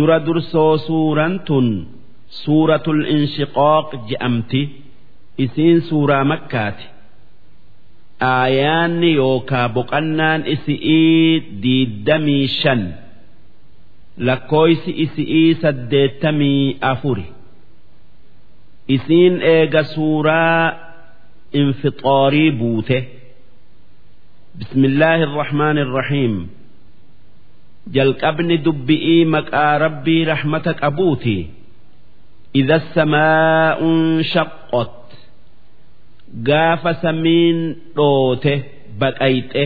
dura dursoo suuraan tun suuratul inshiqaaq je'amti isiin suuraa makkaati. Aayaanni yookaa boqannaan isi'ii diiddamii shan lakkooysi isi'ii saddeettamii afuri. Isiin eega suuraa infixaarii buute. Bismillaahi irrahmaani irrahiim jalqabni dubbi'ii maqaa rabbii rahmata qabuuti. Idha samaa'u inshaqqat gaafa samiin dhoote baqayxe.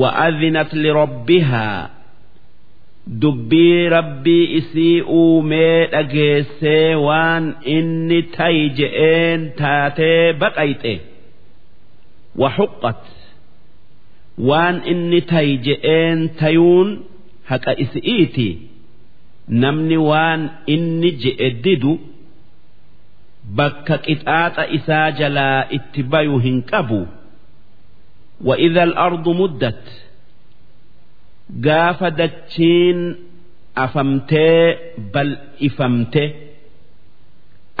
Wa'adhinat lirabbihaa dubbii rabbii isii uumee dhageessee waan inni ta'i je'een taatee baqayxe. Waxuqqat waan inni ta'i je'een tayuun haqa isi'iiti namni waan inni je'e didu bakka qixaaxa isaa jalaa itti bayu hin qabu وإذا الأرض مدت gaafa dachiin afamtee bal'ifamte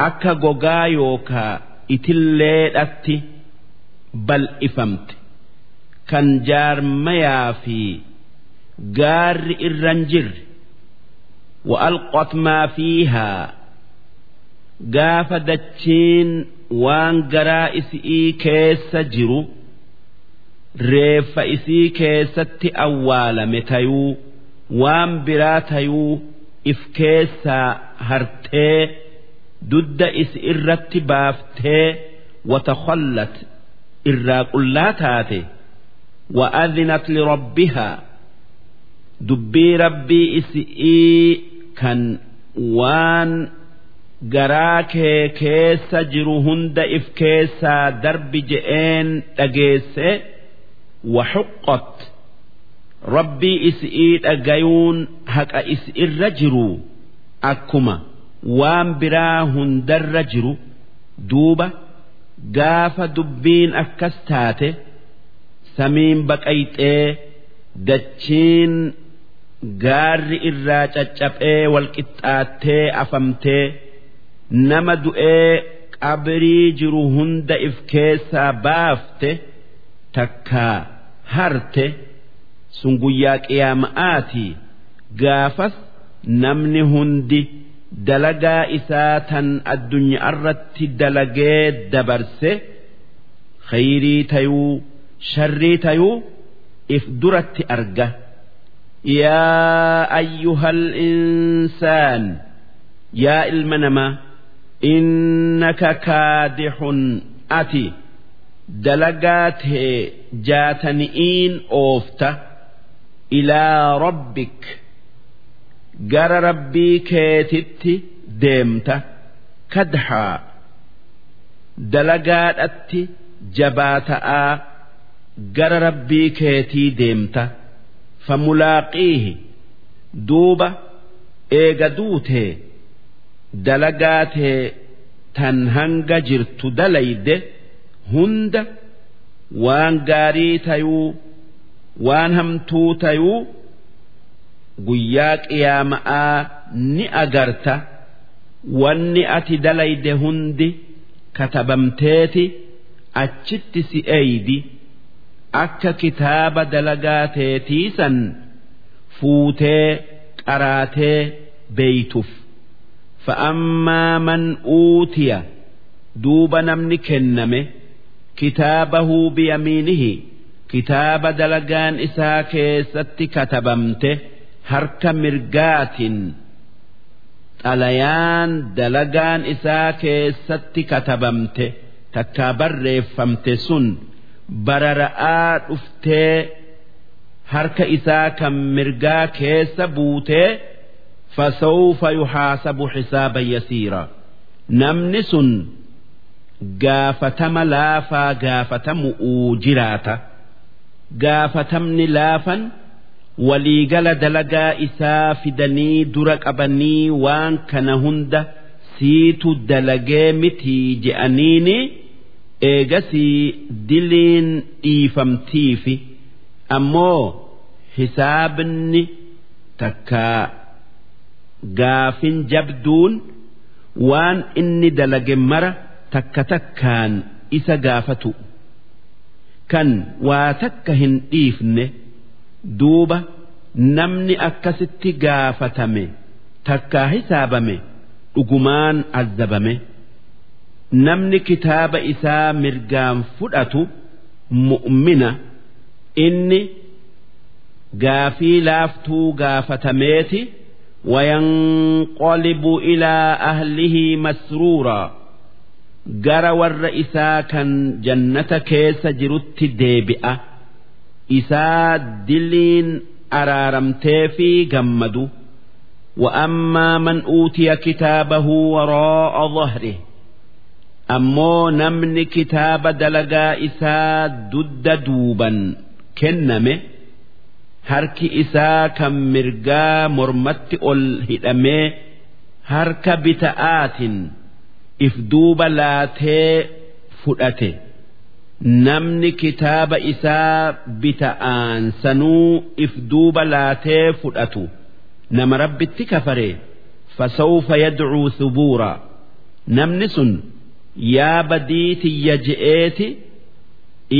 akka gogaa yookaa itilleedhatti bal'ifamte Kan jaarmayaa fi gaarri irran jirre wa'alqat maa fiihaa gaafa dachiin waan garaa isii keessa jiru. reeffa isii keessatti awwaalame tayuu waan biraa tayuu if keessaa hartee dudda isi irratti baaftee watakhallat irraa qullaa taate wa'adhinat lirabbihaa dubbii rabbii isi'ii kan waan garaa kee keessa jiru hunda if keessaa darbi je'een dhageesse. وحقت ربي إسئي أجيون هك إسئي الرجر أكما وام براهن درجر دوبة قاف دبين أكستاته سمين samiin baqayxee dachiin gaarri irraa caccaphee walqixxaattee afamtee nama du'ee qabrii jiru hunda if keessaa baafte takkaa harte sun guyyaa qiyaama'aatii gaafas namni hundi dalagaa isaa tan addunyaa irratti dalagee dabarse khayrii tayuu. Sharrii tayuu if duratti arga. Yaa ayyuhal insaan yaa ilma namaa innaka kaadixun ati dalagaa tee jaatani'iin oofta ilaa rabbik. Gara rabbii keetitti deemta. Kadhaa. Dalagaadhatti jabaata'aa gara rabbii keetii deemta famulaaqiihi duuba eega duutee dalagaa tee tan hanga jirtu dalayde hunda waan gaarii tayuu waan hamtuu tayuu guyyaa qiyaama'aa ni agarta wanni ati dalayde hundi katabamteeti achitti si eeydi akka kitaaba dalagaa teetiisan fuutee qaraatee beeytuuf. Fa'ammaa man uutiya duuba namni kenname kitaabahu biyamiinihi kitaaba dalagaan isaa keessatti katabamte harka mirgaatiin xalayaan dalagaan isaa keessatti katabamte takkaa barreeffamte sun barara'aa dhuftee harka isaa kan mirgaa keessa buutee fasawfa yuhaasabu xisaaban yasiira. Namni sun gaafatama laafaa gaafatamu'uu jiraata. Gaafatamni laafan waliigala dalagaa isaa fidanii dura qabanii waan kana hunda siitu dalagee mitii je'aniini eegasii diliin dhiifamtiifi ammoo hisaabni takkaa gaafin jabduun waan inni dalage mara takka takkaan isa gaafatu. Kan waa takka hin dhiifne duuba namni akkasitti gaafatame takkaa hisaabame dhugumaan azzabame namni kitaaba isaa mirgaan fudhatu mu'mina inni gaafii laaftuu gaafatameeti wayanqolibu ilaa ahlihi masruuraa gara warra isaa kan jannata keessa jirutti deebi'a. Isaa diliin araaramtee fi gammadu. Wa'ammaa man uutiya kitaabahu waraa'a dhahrihi. ammoo namni kitaaba dalagaa isaa dudda duuban kenname harki isaa kan mirgaa mormatti ol hidhamee harka bita'aatiin if duuba laatee fudhate namni kitaaba isaa bita'aan sanuu if duuba laatee fudhatu nama rabbitti kafare fasawfa yadcuu thubuura namni sun. Yaa badii tiyya je'eeti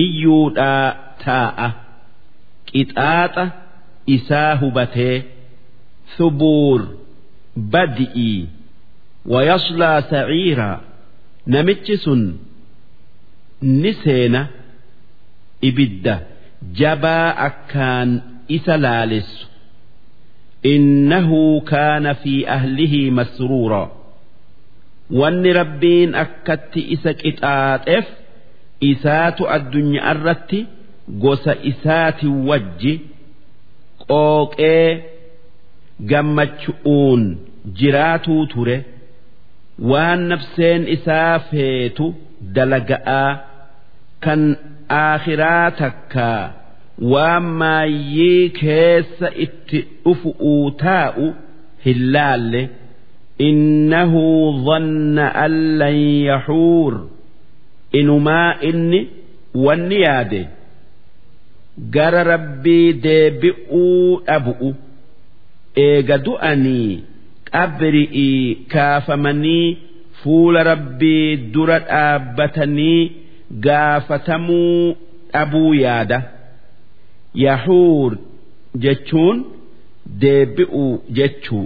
iyyuudhaa taa'a. qixaaxa isaa hubatee thubuur badi'ii. Wayaslaa saciiraa. Namichi sun ni seena. Ibidda. Jabaa akkaan isa laalessu. Innahu kaana fi ahlihi masruuraa wanni rabbiin akkatti isa qixaaxeef isaatu addunyaa irratti gosa isaati wajji qooqee gammachu'uun jiraatuu ture. Waan nafseen isaa feetu dalaga'aa kan aakhiraa takkaa waan maayyii keessa itti dhufu'uu taa'u hin laalle dhanna an lan yaxuur inumaa inni wanni yaade gara rabbii deebi'uu dhabu'u eega du'anii qabri'ii kaafamanii fuula rabbii dura dhaabbatanii gaafatamuu dhabuu yaada yahuur jechuun deebi'uu jechuu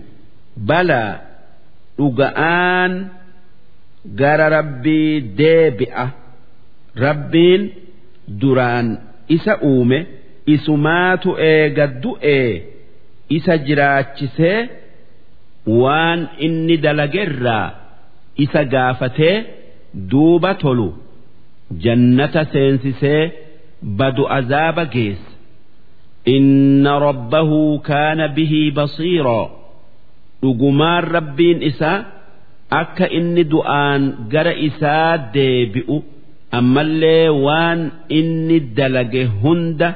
balaa dhuga'aan gara rabbii deebi'a rabbiin duraan isa uume isumaatu eega du'ee isa jiraachisee waan inni dalagerraa isa gaafatee duuba tolu. Jannata seensisee badu azaaba geessa inna rabbahu kaana bihii basiiroo dhugumaan rabbiin isaa akka inni du'aan gara isaa deebi'u ammallee waan inni dalage hunda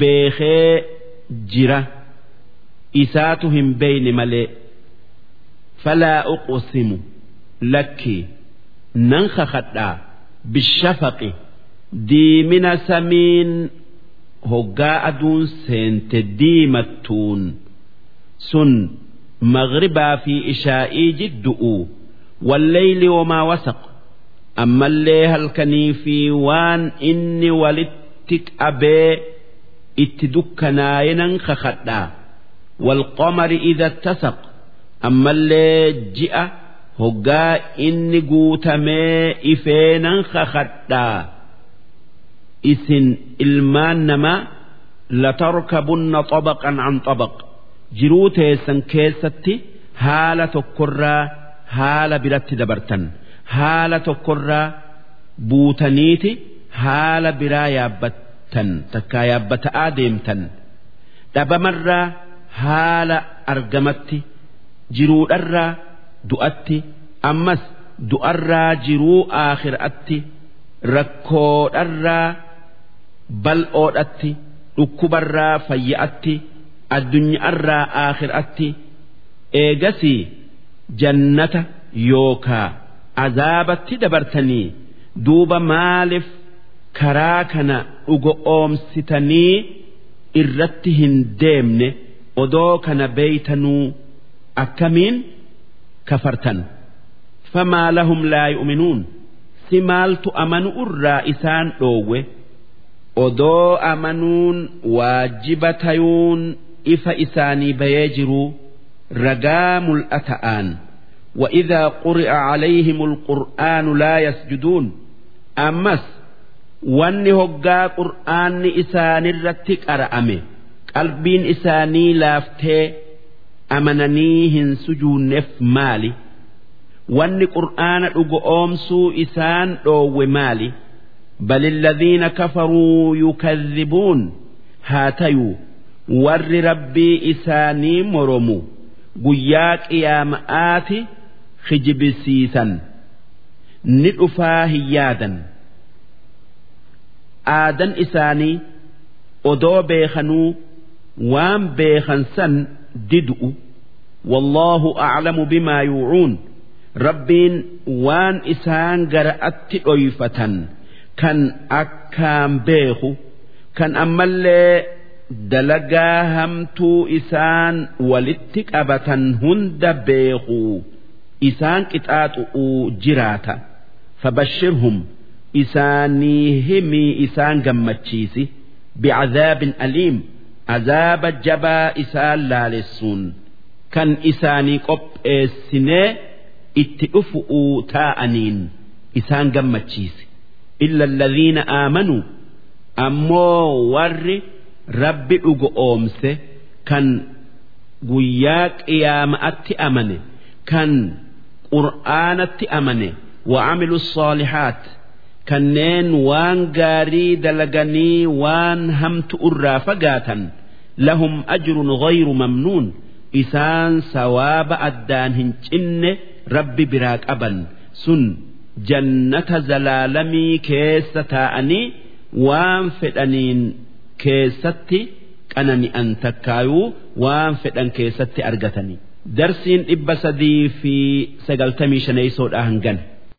beekee jira. Isaatu hin beeyne malee. Falaa uqsimu lakki nan kakadhaa bishafaqi. Diimina samiin hoggaa aduun seente diimattuun sun maghribaa fi ishaa'ii jiddu'u walleyli wamaa wasaq ammallee halkanii fi waan inni walitti qabee itti dukkanaaye nan kakadhaa walqamari idha ittasaq ammallee ji'a hoggaa inni guutamee ifee nan kakadhaa isin ilmaan namaa latarkabunna xabaqan an xabaq jiruu teessan keessatti haala tokkorraa haala biratti dabartan haala tokkorraa buutaniiti haala biraa yaabbattan takkaa yaabbata'aa deemtan. Dhabamarraa haala argamatti jiruudharraa du'atti ammas du'arraa jiruu aakhiraatti rakkoodharraa bal'oodhatti dhukkubarraa fayya'atti addunyaarraa aakhiraatti eegasii jannata yookaa azaabatti dabartanii duuba maaliif karaa kana dhugo oomsitanii irratti hin deemne odoo kana beeytanuu akkamiin kafartan? Famaa lahum laa yu'minuun? Si maaltu amanu irraa isaan dhoowwe? Odoo amanuun waajiba tayuun ifa isaanii bayee jiruu ragaa mul'ata'aan وإذا قرئ عليهم القرآن لا يسجدون أمس wanni hoggaa qur'aanni isaanirratti qara'ame qalbiin isaanii laaftee amananii hin sujuunneef maali wanni qur'aana dhugo oomsuu isaan dhoowwe maali بل الذين كفروا يكذبون warri rabbii isaanii moromu guyyaa qiyaama'aati hijibisiisan ni dhufaa hin yaadan. Aadan isaanii odoo beekanuu waan beekan san didu'u. Wallaahu aclamu bimaa yuucuun rabbiin waan isaan gara'atti dhoyfatan kan akkaan beeku kan ammallee dalagaa hamtuu isaan walitti qabatan hunda beeku. Isaan qixaaxu'uu jiraata. Fabashirhum isaanii himii isaan gammachiisi. Bicadaabin aliim azaaba jabaa isaan laalessuun. Kan isaanii qopheessinee itti dhufu'uu taa'aniin isaan gammachiisi. Illa alladhiina aamanuu ammoo warri rabbi dhugo oomse kan guyyaa qiyaama'atti amane kan qur'aanatti amane wa'amilu soolihaat kanneen waan gaarii dalaganii waan hamtu irraa fagaatan lahum ajrun ghayru mamnuun isaan sawaaba addaan hin cinne rabbi biraa qaban. Sun jannata zalaalamii keessa taa'anii waan fedhaniin keessatti qanani'an takkaayuu waan fedhan keessatti argatanii darsiin dhibba sadii fi sagaltamii shaneeysoodha hangana